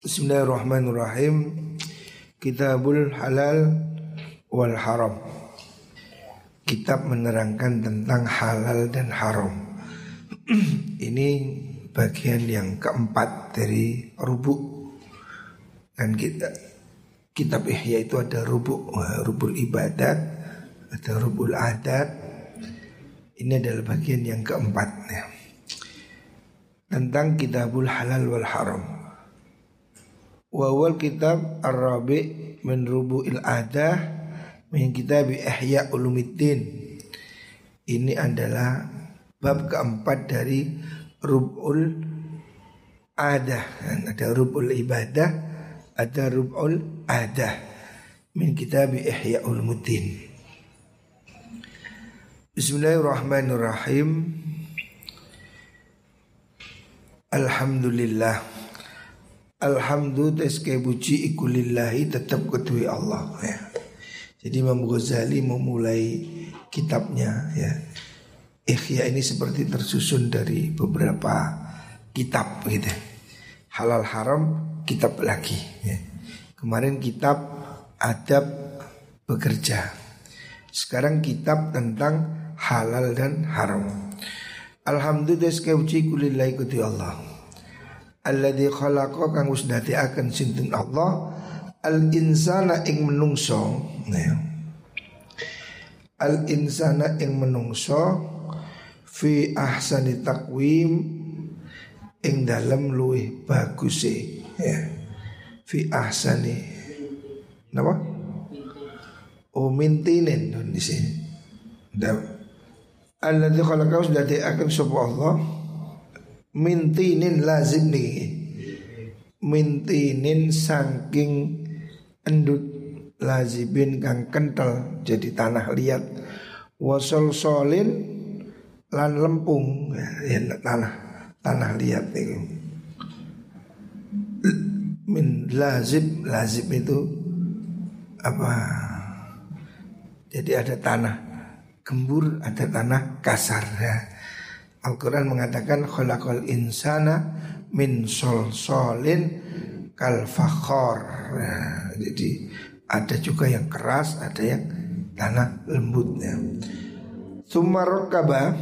Bismillahirrahmanirrahim. Kitabul Halal wal Haram. Kitab menerangkan tentang halal dan haram. Ini bagian yang keempat dari rubuk. Dan kita Kitab Ihya itu ada rubuk Rubul ibadat Ada rubul adat Ini adalah bagian yang keempat ya. Tentang kitabul halal wal haram Wawal kitab Ar-Rabi min Rubu'il Adah min kitab Ihya Ulumiddin. Ini adalah bab keempat dari Rub'ul Adah. Ada Rub'ul Ibadah, ada Rub'ul Adah min kitab Ihya Ulumuddin. Bismillahirrahmanirrahim. Alhamdulillah. Alhamdulillah puji ikulillahi tetap ketui Allah ya. Jadi Imam Ghazali memulai kitabnya ya. Ikhya ini seperti tersusun dari beberapa kitab gitu. Halal haram kitab lagi ya. Kemarin kitab adab bekerja. Sekarang kitab tentang halal dan haram. Alhamdulillah teske puji ikulillahi ketui Allah alladzi khalaqa kang wis akan sinten Allah al insana ing menungso. Al insana ing menungso fi ahsani takwim ing dalam luwih bagus ya. Fi ahsani. Napa? O mintinen di sini Alladzi khalaqa wis akan sapa Allah mintinin lazim nih. Mintinin saking endut lazibin kang kental jadi tanah liat. Wasol solin lan lempung. Ya, tanah tanah liat itu. Min lazib lazib itu apa? Jadi ada tanah gembur ada tanah kasar. Ya Al-Quran mengatakan khalaqal insana min solsolin kal fakhor. Nah, jadi ada juga yang keras, ada yang tanah lembutnya. Summa kaba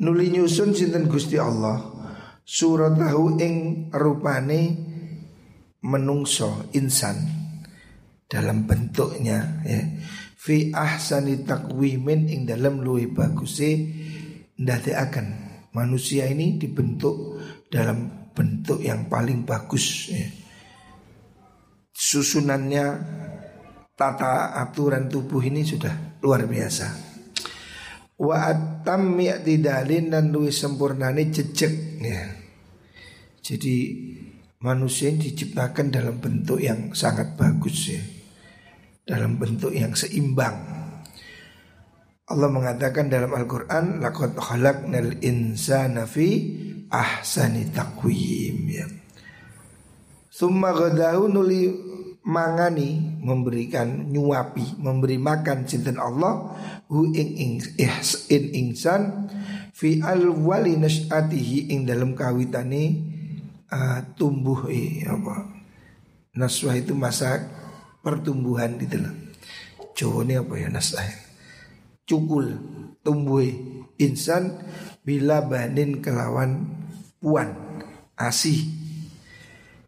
nuli nyusun sinten Gusti Allah suratahu ing rupane menungso insan dalam bentuknya ya fi ahsani takwimin ing dalam luwih baguse akan manusia ini dibentuk dalam bentuk yang paling bagus ya. Susunannya tata aturan tubuh ini sudah luar biasa. Wa atam tidalin dan luwih sempurnane jejak ya. Jadi manusia ini diciptakan dalam bentuk yang sangat bagus ya. Dalam bentuk yang seimbang. Allah mengatakan dalam Al-Quran Laqad khalaqnal insana fi ahsani taqwim ya. Summa gadahu nuli mangani memberikan nyuapi memberi makan cinta Allah hu ing ing in insan fi wali nas'atihi ing dalam kawitane uh, tumbuh eh, apa naswah itu masa pertumbuhan gitu loh Jawa apa ya naswah cukul tumbuh insan bila banin kelawan puan asih.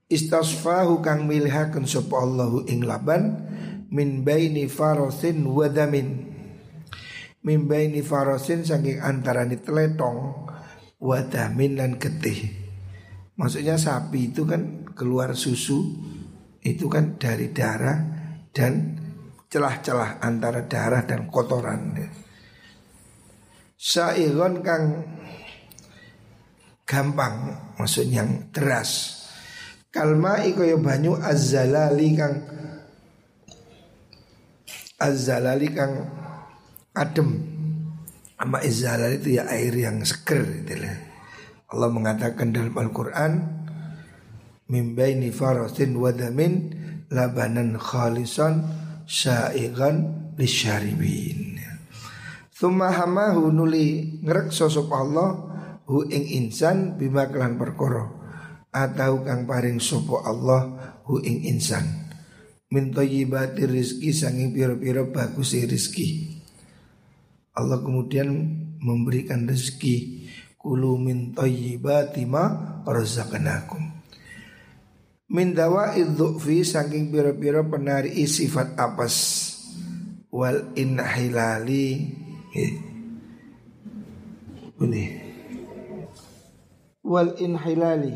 Istasfahu kang milihaken sapa Allahu ing laban min baini farasin wadamin min baini farasin saking antarane teletong wadamin dan getih. Maksudnya sapi itu kan keluar susu itu kan dari darah dan celah-celah antara darah dan kotoran. Sairon kang gampang, maksudnya yang deras. Kalma iko yo banyu azalali kang azalali kang adem. Ama izalali itu ya air yang seger gitu lah. Allah mengatakan dalam Al-Quran Mimbaini farasin wadamin labanan khalisan syaigan lisyaribin. Thumma hamahu nuli ngrek sosok Allah hu ing insan bima kelan perkara. Atau kang paring sopo Allah hu ing insan. Min thayyibati rizki sanging pira-pira bagus rizki Allah kemudian memberikan rezeki kulu min thayyibati ma razaqnakum min dawa fi saking pira-pira penari sifat apas wal inhilali. Ini. Wal inhilali.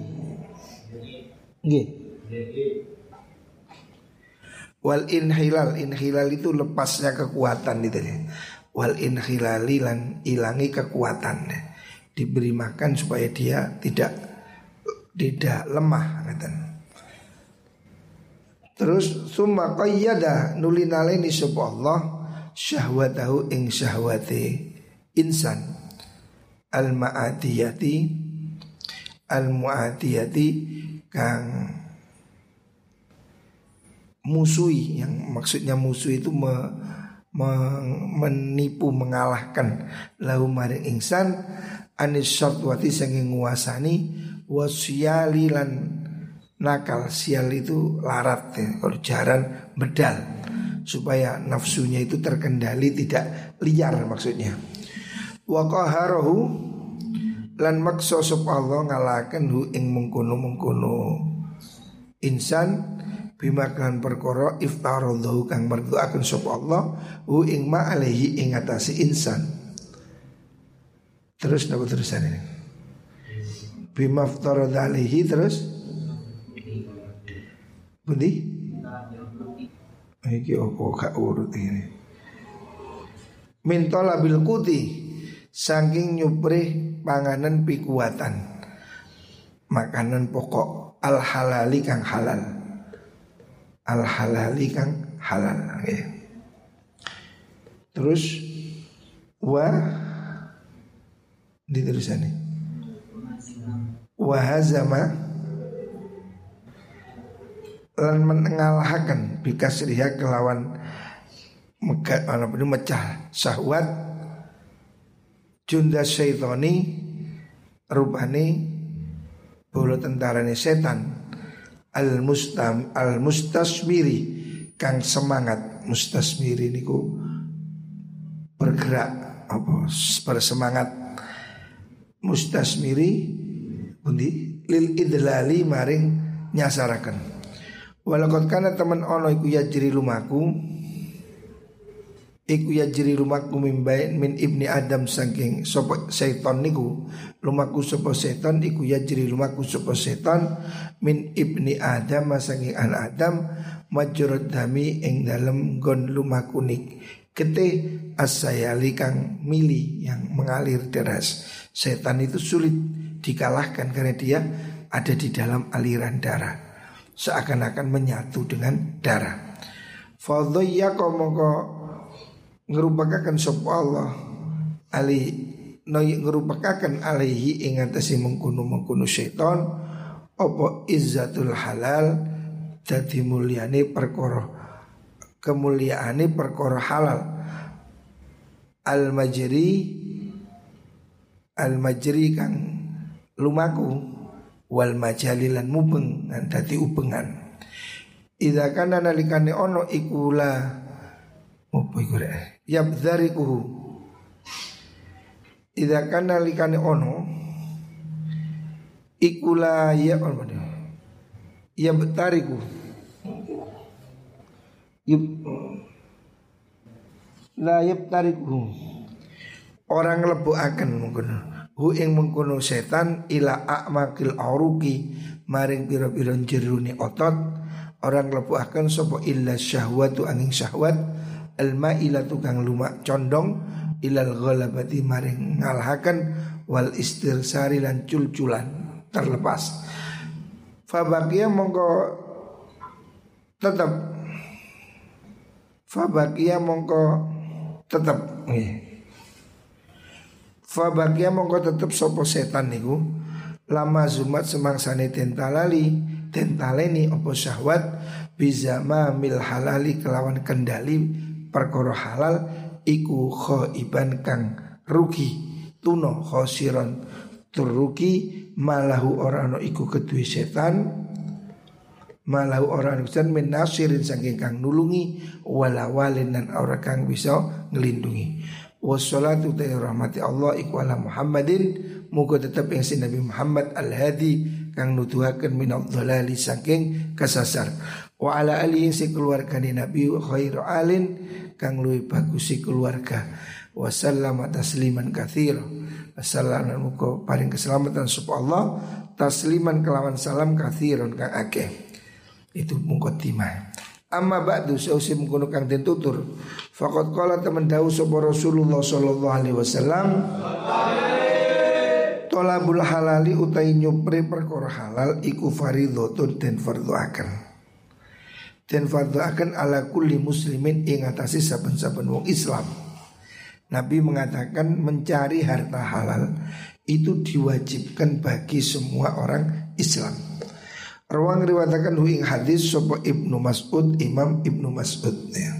Nggih. Wal inhilal. Inhilal itu lepasnya kekuatan itu ya. Wal inhilali lan ilangi kekuatan. Diberi makan supaya dia tidak tidak lemah kata Terus summa qayyada nulinaleni sapa Allah syahwatahu ing syahwate insan. Al ma'adiyati al mu'adiyati kang musuhi yang maksudnya musuh itu me, me, menipu mengalahkan. Lahu maring insan anis syartwati sanging nguasani wasyalilan nakal sial itu larat ya. kalau jaran bedal supaya nafsunya itu terkendali tidak liar maksudnya. Wa qaharahu lan maksa sop Allah ngalaken hu ing mengkono-mengkono. Insan bima kan perkara iftaradhu kang merduaken sop Allah hu ing ma alaihi ing atase insan. Terus napa terusan ini? Bima iftaradha alaihi terus Bundi? Iki opo gak urut ini. Mintola bil kuti saking nyuprih panganan pikuatan makanan pokok al halali kang halal al halali kang halal okay. terus wa di terusan ini wahazama lan mengalahkan bikasriha kelawan megah mana pun mecah. Syahwat junda syaitoni rupani bolo tentarane setan al mustam al mustasmiri kang semangat mustasmiri niku bergerak apa bersemangat. Mustasmiri undi lil idlali maring nyasarakan Walakot kana teman ono iku ya jiri lumaku. Iku ya jiri lumaku mimbain min ibni Adam saking sopo seton niku. Lumaku sopo seton iku ya jiri lumaku sopo seton Min ibni Adam saking an Adam Majurut dami ing dalem gon lumaku nik. Kete asayali kang mili yang mengalir deras. Setan itu sulit dikalahkan karena dia ada di dalam aliran darah seakan-akan menyatu dengan darah. Fadhiyya mongko ngerupakaken sapa Allah? Ali noy ngerupakaken alaihi ing atase mengkono-mengkono setan apa izzatul halal? Dadi mulyane perkara kemuliaane perkara halal. Al majri al majri kang lumaku wal majalilan mubeng dan dadi ubengan. Ida kana nalikane ono ikula apa iku rek? Yabdzarikuhu. Ida kana nalikane ono ikula ya apa dia? Yabtariku. Yub la yabtariku. Orang lebu akan mungkin hu ing mengkono setan ila akmakil auruki maring pira-pira jeruni otot orang akan sapa illa syahwatu angin syahwat al ila tukang lumak condong ilal ghalabati maring ngalahaken wal istirsari lan culculan terlepas. Fabakia mongko tetap fabakia mongko tetap Fabagia mongko tetep sopo setan niku? Lama zumat semangsane tentalali Tentaleni opo syahwat? Bizama mil halali kelawan kendali Perkoro halal Iku iban kang rugi Tuno khosiron turuki malahu orang no iku kedua setan. Malahu orang setan menasirin saking kang nulungi walawalin dan orang kang bisa ngelindungi wassalatu ta rahmati Allah iku ala Muhammadin tetap yang si Nabi Muhammad al-hadi kang nutuhaken min dhalali saking kesasar wa ala alihi si keluarga Nabi khairu alin kang luwih bagus si keluarga. Wa sallama tasliman katsira muka paling keselamatan supaya Allah. Tasliman kelawan salam kathiron kang akeh. Itu mungkotimah. Amma ba'du sausi mengkono kang den tutur. Faqad qala temen dawuh sapa Rasulullah sallallahu alaihi wasallam. Tolabul halali utai nyupri perkara halal iku faridhatun den fardhu akan. Den fardhu akan ala kulli muslimin ing atase saben-saben wong Islam. Nabi mengatakan mencari harta halal itu diwajibkan bagi semua orang Islam. Ruang riwayatkan huing hadis sopo Ibnu Mas'ud Imam Ibnu Mas'ud ya.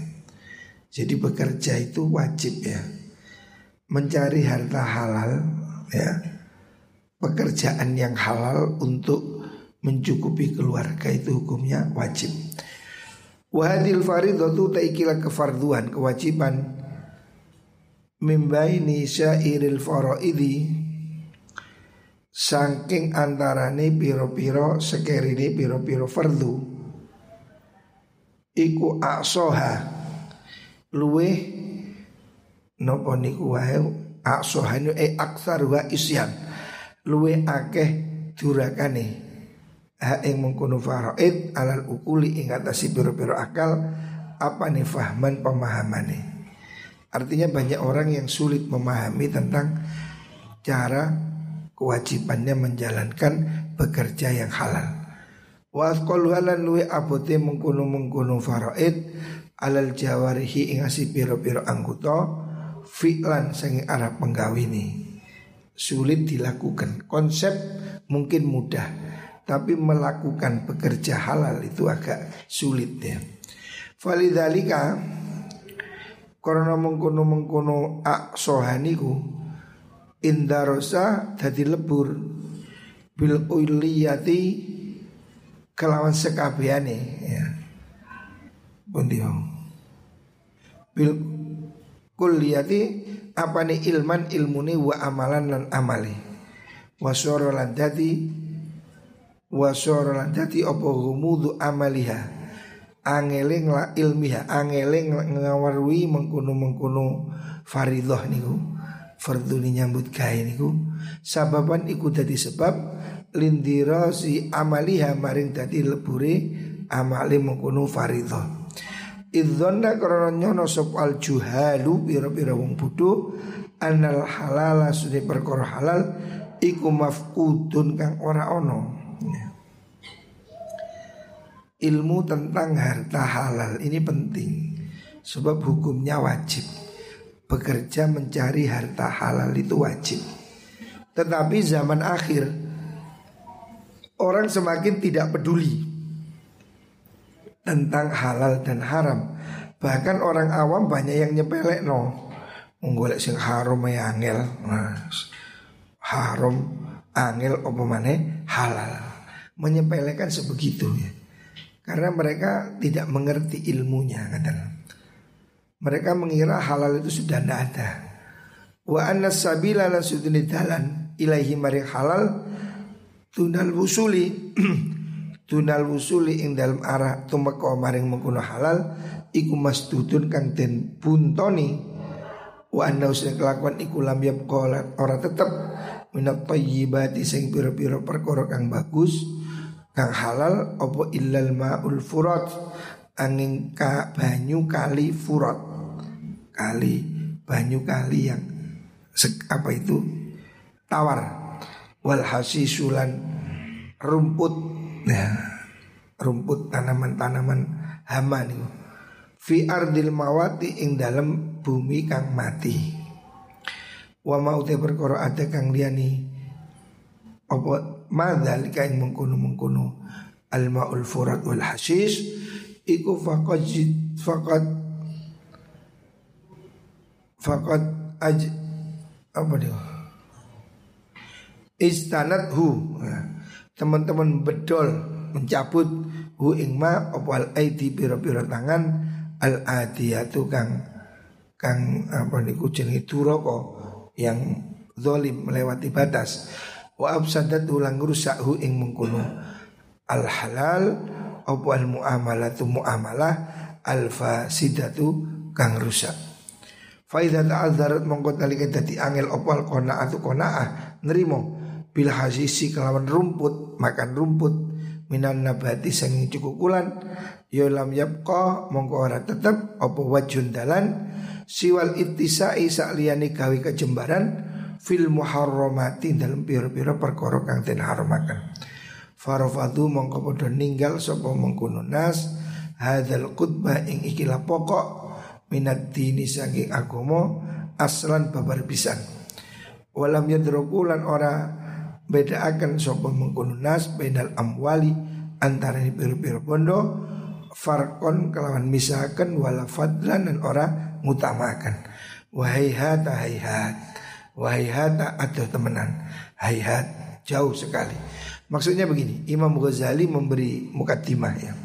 Jadi bekerja itu wajib ya. Mencari harta halal ya. Pekerjaan yang halal untuk mencukupi keluarga itu hukumnya wajib. Wahadil faridatu taikila kefarduan kewajiban mimbaini syairil faraidi saking antarane piro-piro sekerine piro-piro fardu iku aksoha. Luwe nopo niku wae? Aksoha nu e aksar wa isyan. Luwe akeh durakane. Ha ing mengkono faraid alal ukuli ing atasi piro-piro akal apa nih fahman pemahamane? Artinya banyak orang yang sulit memahami tentang cara kewajibannya menjalankan bekerja yang halal. Wa asqalu halan luwe abote mengkono mengkono faraid alal jawarihi ing piro-piro anggota fi'lan sangi arah penggawini. Sulit dilakukan. Konsep mungkin mudah, tapi melakukan bekerja halal itu agak sulit ya. Falidalika karena mengkono mengkono ak sohaniku indarosa dadi lebur. Bil uliyati kelawan sekabiane ya. Bundi bil kulliyati apa nih ilman ilmuni wa amalan lan amali wasoro lan dadi wasoro lan dadi amaliha. Angeling la ilmiah angeling ngawarui mengkuno mengkuno faridoh niku fardu nyambut gawe niku sababan iku dadi sebab lindira si amaliha maring dadi lebure amali mengkuno faridoh Idzonna karena nyono sop al juhalu pira-pira wong bodho anal halala sudah perkara halal iku mafkudun kang ora ono. Ilmu tentang harta halal ini penting sebab hukumnya wajib. Bekerja mencari harta halal itu wajib. Tetapi zaman akhir orang semakin tidak peduli tentang halal dan haram. Bahkan orang awam banyak yang nyepelek no. Menggolek sing haram ya angel. Nah, haram angel apa mana halal. Menyepelekan sebegitu ya. Karena mereka tidak mengerti ilmunya katakan. Mereka mengira halal itu sudah tidak ada. Wa anna sabila lan suduni dalan ilahi mari halal tunal wusuli. Tunal wusuli ing dalam arah tumeka maring mengkuno halal iku masdudun kang den buntoni. Wa anna usna kelakuan iku lam yabqa ora tetep. Minat thayyibati sing pira-pira perkara kang bagus kang halal opo illal maul furat. Angin ka banyu kali furat kali banyu kali yang apa itu tawar. Wal hasisulan rumput. Nah rumput tanaman-tanaman hama nih fi ardil mawati ing dalam bumi kang mati. Wa mau te perkara ada kang liyani apa madzalika yang mengkuno mengkuno al maul furat wal hasis iku faqad faqad faqad aj apa dia? Istanat hu. Teman-teman bedol mencabut hu ingma opal aidi biro-biro tangan al adiyatu kang kang apa niku jenenge duraka yang zalim melewati batas. Wa absadat ulang rusak hu ing mengkono. Al halal apa al muamalatu muamalah al fasidatu kang rusak fa idza ta'azzarat mongko talika dadi angel apa al qanaatu qanaah nerimo bil hasisi kelawan rumput makan rumput minan nabati sing cukukulan ya lam yabqa mongko ora tetep apa wajun dalan siwal ittisai sak liyane gawe kejembaran fil muharramati dalam pira-pira perkara kang den haramaken. Farafatu mongko padha ninggal sapa mengkono nas hadzal khutbah ing ikilah pokok minat dini saking agama aslan babar pisan. Walam yadruku lan ora bedaaken sapa mengkono nas bainal amwali antara pira-pira bondo farkon kelawan misakan wala fadlan dan ora ngutamakan. Wahai hata hayhat Wahai hata atau temenan. Hayhat jauh sekali. Maksudnya begini Imam Ghazali memberi mukaddimah ya.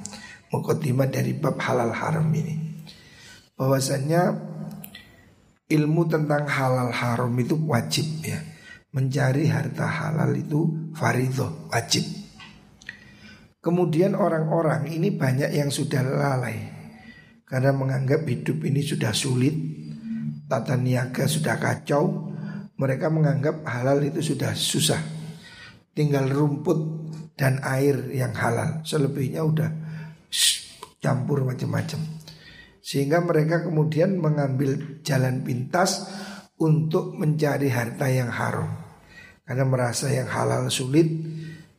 Mukaddimah dari bab halal haram ini Bahwasannya Ilmu tentang halal haram itu wajib ya Mencari harta halal itu faridoh wajib Kemudian orang-orang ini banyak yang sudah lalai Karena menganggap hidup ini sudah sulit Tata niaga sudah kacau mereka menganggap halal itu sudah susah. Tinggal rumput dan air yang halal. Selebihnya udah campur macam-macam. Sehingga mereka kemudian mengambil jalan pintas untuk mencari harta yang haram. Karena merasa yang halal sulit,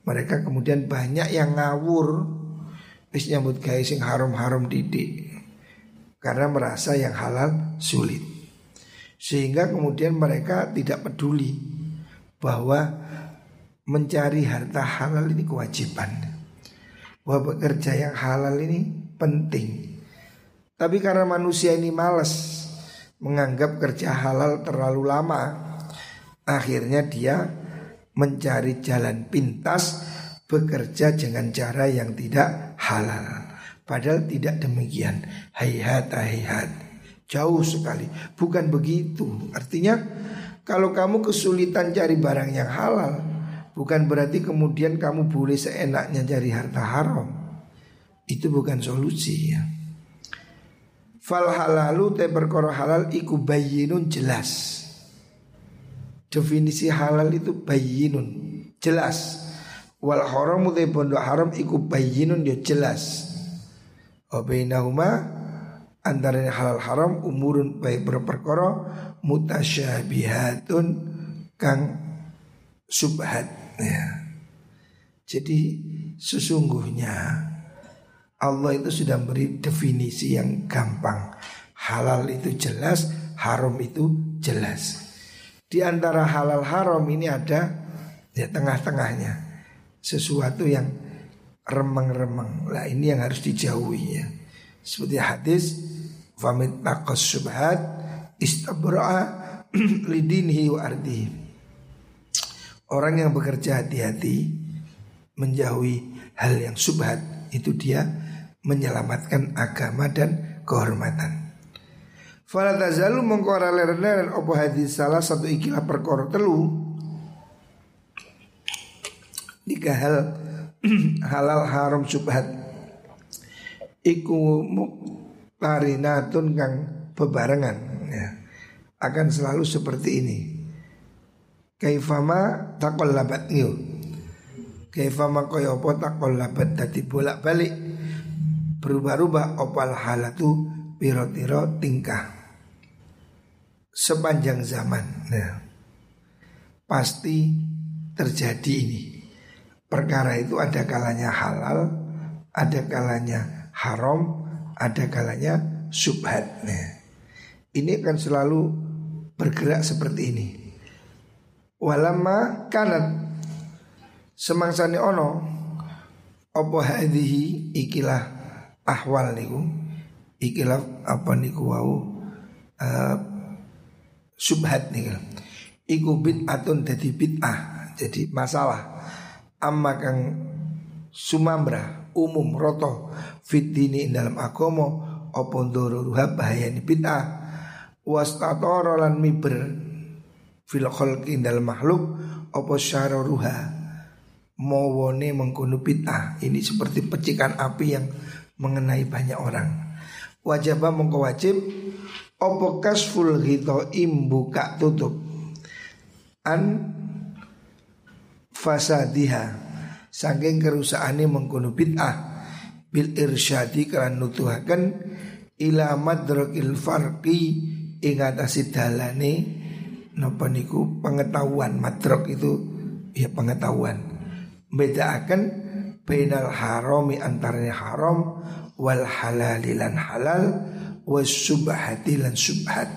mereka kemudian banyak yang ngawur wis nyambut gawe sing haram-haram didik. Karena merasa yang halal sulit. Sehingga kemudian mereka tidak peduli bahwa mencari harta halal ini kewajiban. Bahwa bekerja yang halal ini penting. Tapi karena manusia ini malas menganggap kerja halal terlalu lama, akhirnya dia mencari jalan pintas bekerja dengan cara yang tidak halal. Padahal tidak demikian. Hayhat hayhat. Jauh sekali. Bukan begitu. Artinya kalau kamu kesulitan cari barang yang halal, bukan berarti kemudian kamu boleh seenaknya cari harta haram. Itu bukan solusi ya. Fal halalu te perkara halal iku bayinun jelas. Definisi halal itu bayinun jelas. Wal haramu te pondok haram iku bayinun ya jelas. Wa bainahuma antara halal haram umurun baik berperkara mutasyabihatun kang subhat ya. Jadi sesungguhnya Allah itu sudah beri definisi yang gampang. Halal itu jelas, haram itu jelas. Di antara halal haram ini ada ya tengah-tengahnya sesuatu yang remeng-remeng. Lah ini yang harus dijauhi ya. Seperti hadis Famit taqas subhat istabra'a lidinhi wa ardihi. Orang yang bekerja hati-hati menjauhi hal yang subhat itu dia menyelamatkan agama dan kehormatan. Fala tazalu mengkora lerner opo hadis salah satu ikilah perkara telu Tiga hal halal haram subhat Iku tarinatun kang bebarengan ya. akan selalu seperti ini. Kaifama takol labat. Kaifama koyo opo takol labat dadi bolak balik berubah-ubah opal halatu piro-piro tingkah sepanjang zaman. Nah, pasti terjadi ini. Perkara itu ada kalanya halal, ada kalanya haram, ada kalanya subhat. Nah, ini akan selalu bergerak seperti ini. Walama kanat semangsane ono apa hadhihi ikilah ahwal niku ikilah apa niku wau uh, subhat niku. Iku bid'atun dadi bid'ah Jadi masalah. Amma kang sumambra umum roto fitini dalam agomo apa bahaya bahayani bid'ah. Wastatara lan miber fil khalqi dalam makhluk apa syararuha mawone mengkono bid'ah. Ini seperti pecikan api yang mengenai banyak orang. Wajib mengko wajib. Apa kasful ghita imbuka tutup. An fasadiha. Saking kerusakane mengkono bid'ah. Bil irsyadi kan nutuhaken ila madrakil farqi. Ing atase dalane napa niku? Pengetahuan madrak itu ya pengetahuan. Bedaaken bainal harami antaranya haram wal halalilan halal was subhati lan subhat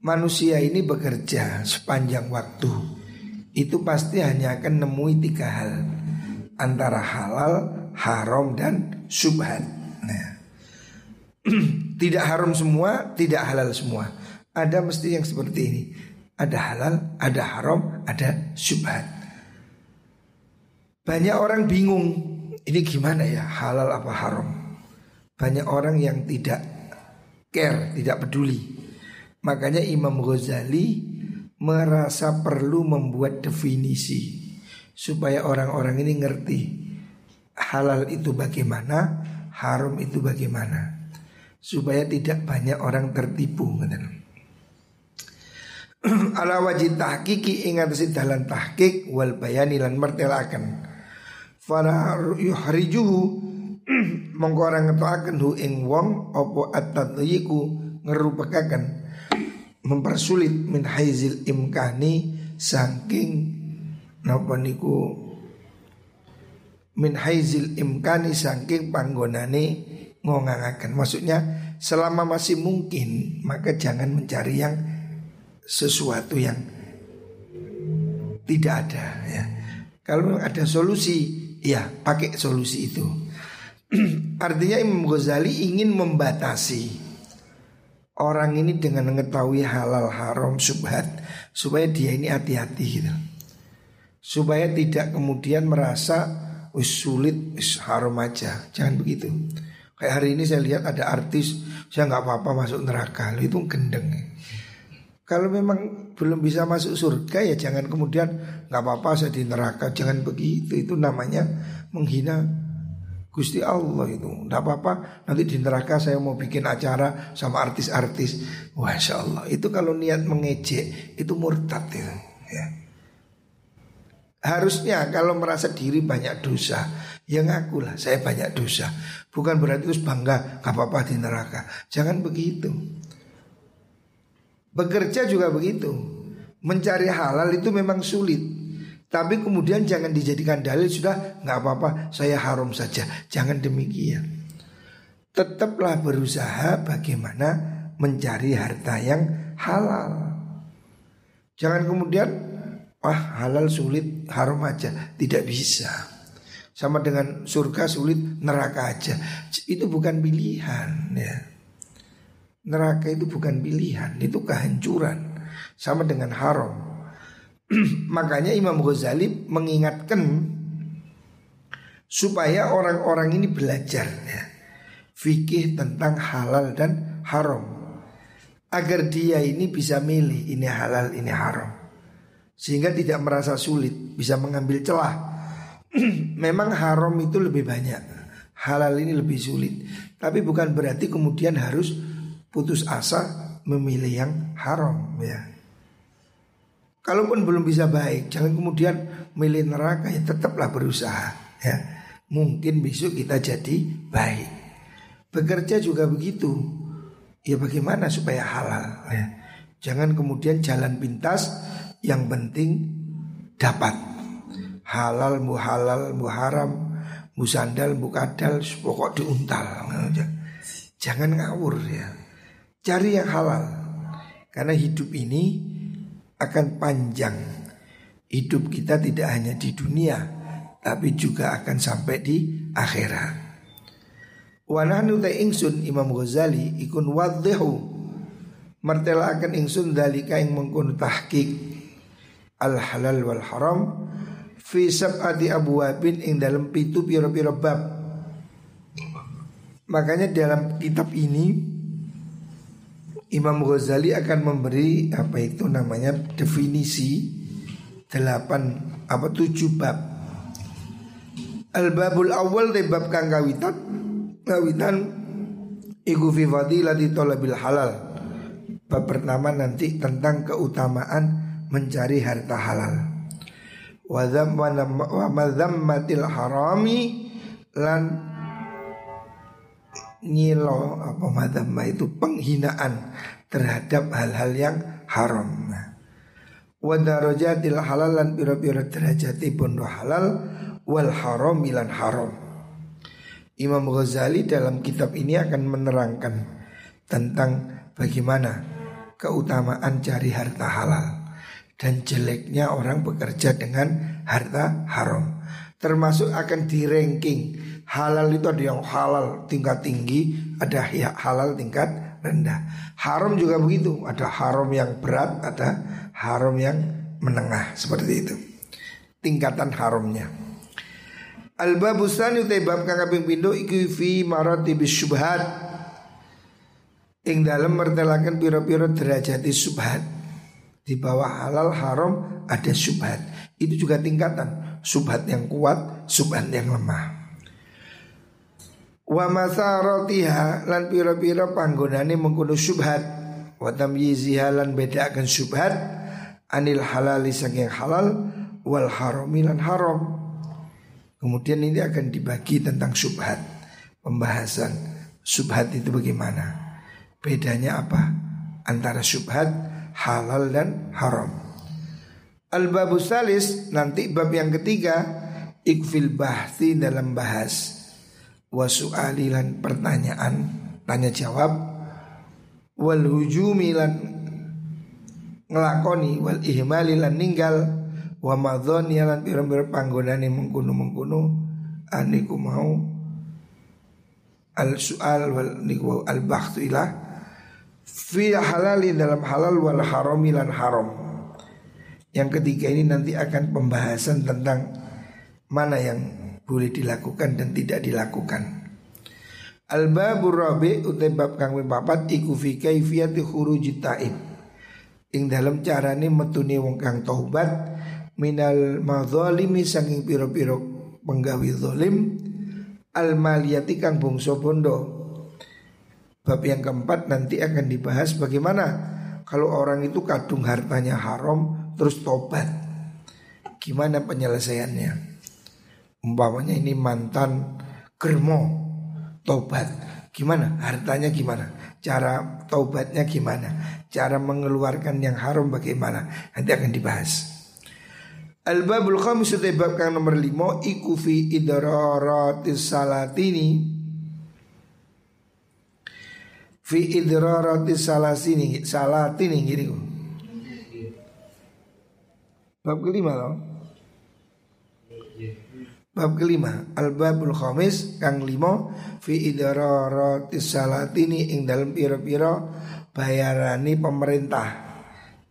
manusia ini bekerja sepanjang waktu itu pasti hanya akan nemui tiga hal antara halal haram dan subhat. Nah, tidak haram semua, tidak halal semua. Ada mesti yang seperti ini. Ada halal, ada haram, ada subhat. Banyak orang bingung, ini gimana ya halal apa haram? Banyak orang yang tidak care, tidak peduli. Makanya Imam Ghazali merasa perlu membuat definisi supaya orang-orang ini ngerti halal itu bagaimana, haram itu bagaimana. Supaya tidak banyak orang tertipu Ala wajib tahkiki ingat si dalam tahkik wal bayani lan mertelakan. Fala yuhrijuhu mongko orang ngetoaken hu ing wong opo at-tadyiku ngerupekaken mempersulit min haizil imkani saking napa niku min haizil imkani saking panggonane ngongangaken. Maksudnya selama masih mungkin maka jangan mencari yang sesuatu yang tidak ada ya. Kalau ada solusi ya pakai solusi itu. Artinya Imam Ghazali ingin membatasi orang ini dengan mengetahui halal haram subhat supaya dia ini hati-hati gitu. Supaya tidak kemudian merasa wis sulit, wis haram aja. Jangan begitu. Kayak hari ini saya lihat ada artis, saya nggak apa-apa masuk neraka, itu gendeng. Kalau memang belum bisa masuk surga ya jangan kemudian nggak apa-apa saya di neraka, jangan begitu. Itu namanya menghina Gusti Allah itu. Nggak apa-apa nanti di neraka saya mau bikin acara sama artis-artis. Masya Allah itu kalau niat mengejek itu murtad itu. Ya. Harusnya kalau merasa diri banyak dosa Ya ngakulah saya banyak dosa Bukan berarti terus bangga Gak apa-apa di neraka Jangan begitu Bekerja juga begitu. Mencari halal itu memang sulit. Tapi kemudian jangan dijadikan dalil Sudah nggak apa-apa saya haram saja. Jangan demikian. Tetaplah berusaha bagaimana mencari harta yang halal. Jangan kemudian Wah halal sulit haram aja. Tidak bisa. Sama dengan surga sulit neraka aja. Itu bukan pilihan ya Neraka itu bukan pilihan Itu kehancuran. Sama dengan haram. Makanya Imam Ghazali mengingatkan Supaya orang-orang ini belajar ya, Fikih tentang halal dan haram. Agar dia ini bisa milih Ini halal, ini haram. Sehingga tidak merasa sulit bisa mengambil celah. Memang haram itu lebih banyak, halal ini lebih sulit. Tapi bukan berarti kemudian harus putus asa memilih yang haram ya. Kalaupun belum bisa baik, jangan kemudian milih neraka ya tetaplah berusaha ya. Mungkin besok kita jadi baik. Bekerja juga begitu. Ya bagaimana supaya halal ya. Jangan kemudian jalan pintas yang penting dapat halal muhalal muharam musandal mukadal pokok diuntal jangan ngawur ya cari yang halal. Karena hidup ini akan panjang. Hidup kita tidak hanya di dunia tapi juga akan sampai di akhirat. Wa nahnu ingsun Imam Ghazali ikun wadhihu martela akan ingsun dalika ing mengkono tahqiq. Al halal wal haram fi sab'ati abwabin ing dalam pitu pira-pira bab. Makanya dalam kitab ini Imam Ghazali akan memberi apa itu namanya definisi delapan apa tujuh bab. Al babul awal de bab kang kawitan kawitan iku fi fadilati halal. Bab pertama nanti tentang keutamaan mencari harta halal. Wa dzammatil harami lan nyilo apa madhamma itu penghinaan terhadap hal-hal yang haram. Wa darajatil halal lan pira-pira derajatipun halal wal haram milan haram. Imam Ghazali dalam kitab ini akan menerangkan tentang bagaimana keutamaan cari harta halal dan jeleknya orang bekerja dengan harta haram. Termasuk akan di ranking halal itu ada yang halal tingkat tinggi, ada yang halal tingkat rendah. Haram juga begitu, ada haram yang berat, ada haram yang menengah seperti itu. Tingkatan haramnya. Al-babusan utai bab kang kaping pindho iku fi maratibis syubhat. Ing dalam mertelakan piro-piro derajat subhat. Di bawah halal haram ada subhat. Itu juga tingkatan. Subhat yang kuat, subhat yang lemah. Wa masaratiha lan piro-piro panggonane mengkono subhat. Wa tamyiziha lan bedakan subhat anil halali saking halal wal harami lan haram. Kemudian ini akan dibagi tentang subhat Pembahasan subhat itu bagaimana Bedanya apa Antara subhat halal dan haram Al-babu salis Nanti bab yang ketiga Ikfil bahti dalam bahas Wasu'alilan pertanyaan Tanya jawab. Wal hujumilan Ngelakoni Wal ihmalilan ninggal. Wa madhon yalan pira-pira panggonane mengkuno-mengkuno aniku mau. Al sual wal niku al bakhtu ilah. Fi halali dalam halal wal harami lan haram. Yang ketiga ini nanti akan pembahasan tentang mana yang boleh dilakukan dan tidak dilakukan. Al babur rabi utai bab kang papat iku fi kaifiyati khurujit taib. Ing dalam carane metune wong kang taubat minal madzalimi saking piro-piro penggawi zalim al maliyati kang bungso bondo. Bab yang keempat nanti akan dibahas bagaimana kalau orang itu kadung hartanya haram terus tobat. Gimana penyelesaiannya? Umpamanya ini mantan germo tobat. Gimana? Hartanya gimana? Cara taubatnya gimana? Cara mengeluarkan yang haram bagaimana? Nanti akan dibahas. Al-babul khamis kang nomor 5 iku fi idraratis salatini fi idraratis salasini salatini gini Bab kelima loh Bab kelima Al-babul khamis kang limo Fi idraratis salatini ing dalam piro-piro bayarani pemerintah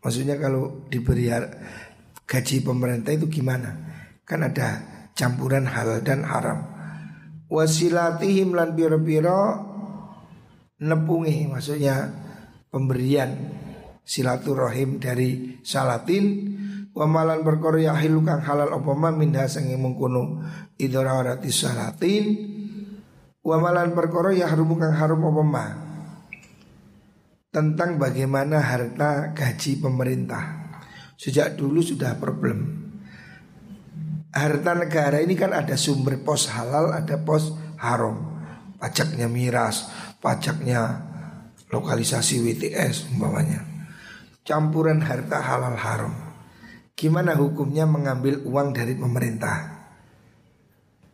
Maksudnya kalau diberi gaji pemerintah itu gimana? Kan ada campuran halal dan haram. Wasilatihim lan biro-biro nepungi maksudnya pemberian silaturahim dari salatin wamalan perkara yahilu kang halal apa ma minha sange mengkono idrarati salatin wamalan perkara yahrumu kang harum apa ma? Tentang bagaimana harta gaji pemerintah. Sejak dulu sudah problem. Harta negara ini kan ada sumber pos halal, ada pos haram. Pajaknya miras, pajaknya lokalisasi WTS umpamanya. Campuran harta halal haram Gimana hukumnya mengambil uang dari pemerintah?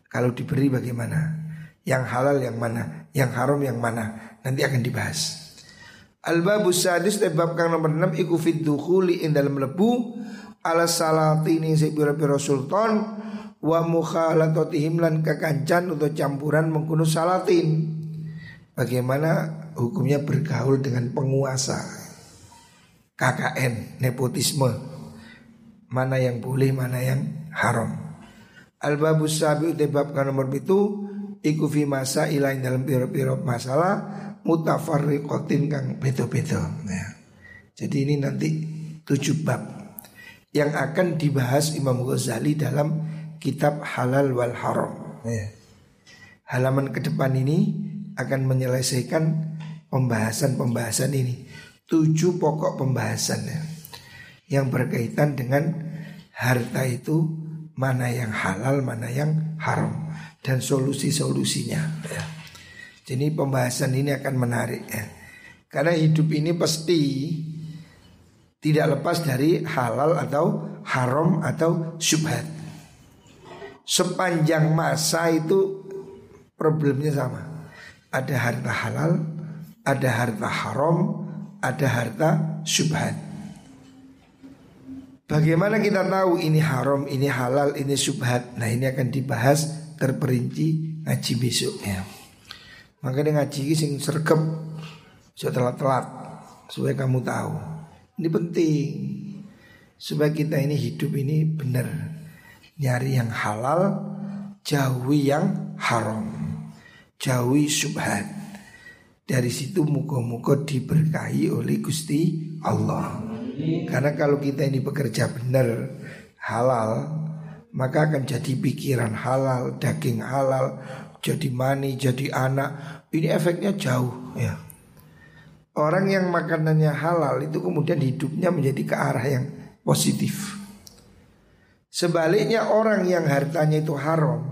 Kalau diberi bagaimana? Yang halal yang mana? Yang haram yang mana? Nanti akan dibahas. Al-babu sadis bab kang nomor 6 iku fit dukhuli ing dalam lebu ala salatini sepira-pira sultan wa mukhalatatihim lan kekancan atau campuran mengkuno salatin. Bagaimana hukumnya bergaul dengan penguasa? KKN nepotisme mana yang boleh, mana yang haram. Al-babus sabi bab nomor itu iku fi masa ilain dalam piro-piro masalah mutafarriqatin kang beda-beda. Ya. Jadi ini nanti tujuh bab yang akan dibahas Imam Ghazali dalam kitab Halal wal Haram. Ya. Halaman ke depan ini akan menyelesaikan pembahasan-pembahasan ini. Tujuh pokok pembahasan ya yang berkaitan dengan harta itu mana yang halal, mana yang haram dan solusi-solusinya. Ya. Jadi pembahasan ini akan menarik ya. Karena hidup ini pasti tidak lepas dari halal atau haram atau syubhat. Sepanjang masa itu problemnya sama. Ada harta halal, ada harta haram, ada harta syubhat. Bagaimana kita tahu ini haram, ini halal, ini subhat Nah ini akan dibahas terperinci ngaji besok ya. Makanya ngaji ini sing sergep setelah telat supaya kamu tahu. Ini penting supaya kita ini hidup ini benar nyari yang halal, jauhi yang haram, jauhi subhat. Dari situ muka-muka diberkahi oleh Gusti Allah. Karena kalau kita ini bekerja benar halal maka akan jadi pikiran halal, daging halal, jadi mani, jadi anak. Ini efeknya jauh ya. Orang yang makanannya halal itu kemudian hidupnya menjadi ke arah yang positif. Sebaliknya orang yang hartanya itu haram,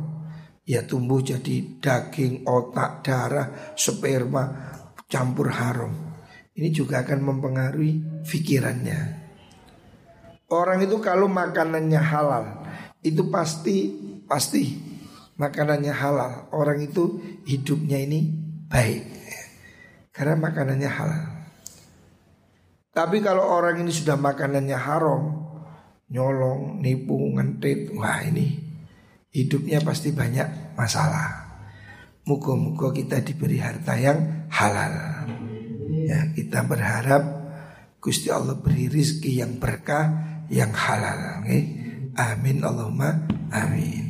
ya tumbuh jadi daging, otak, darah, sperma campur haram ini juga akan mempengaruhi pikirannya. Orang itu kalau makanannya halal, itu pasti pasti makanannya halal. Orang itu hidupnya ini baik karena makanannya halal. Tapi kalau orang ini sudah makanannya haram, nyolong, nipu, ngentit, wah ini hidupnya pasti banyak masalah. Muka-muka kita diberi harta yang halal. Ya, kita berharap Gusti Allah beri rizki yang berkah yang halal. Okay? Amin Allahumma amin.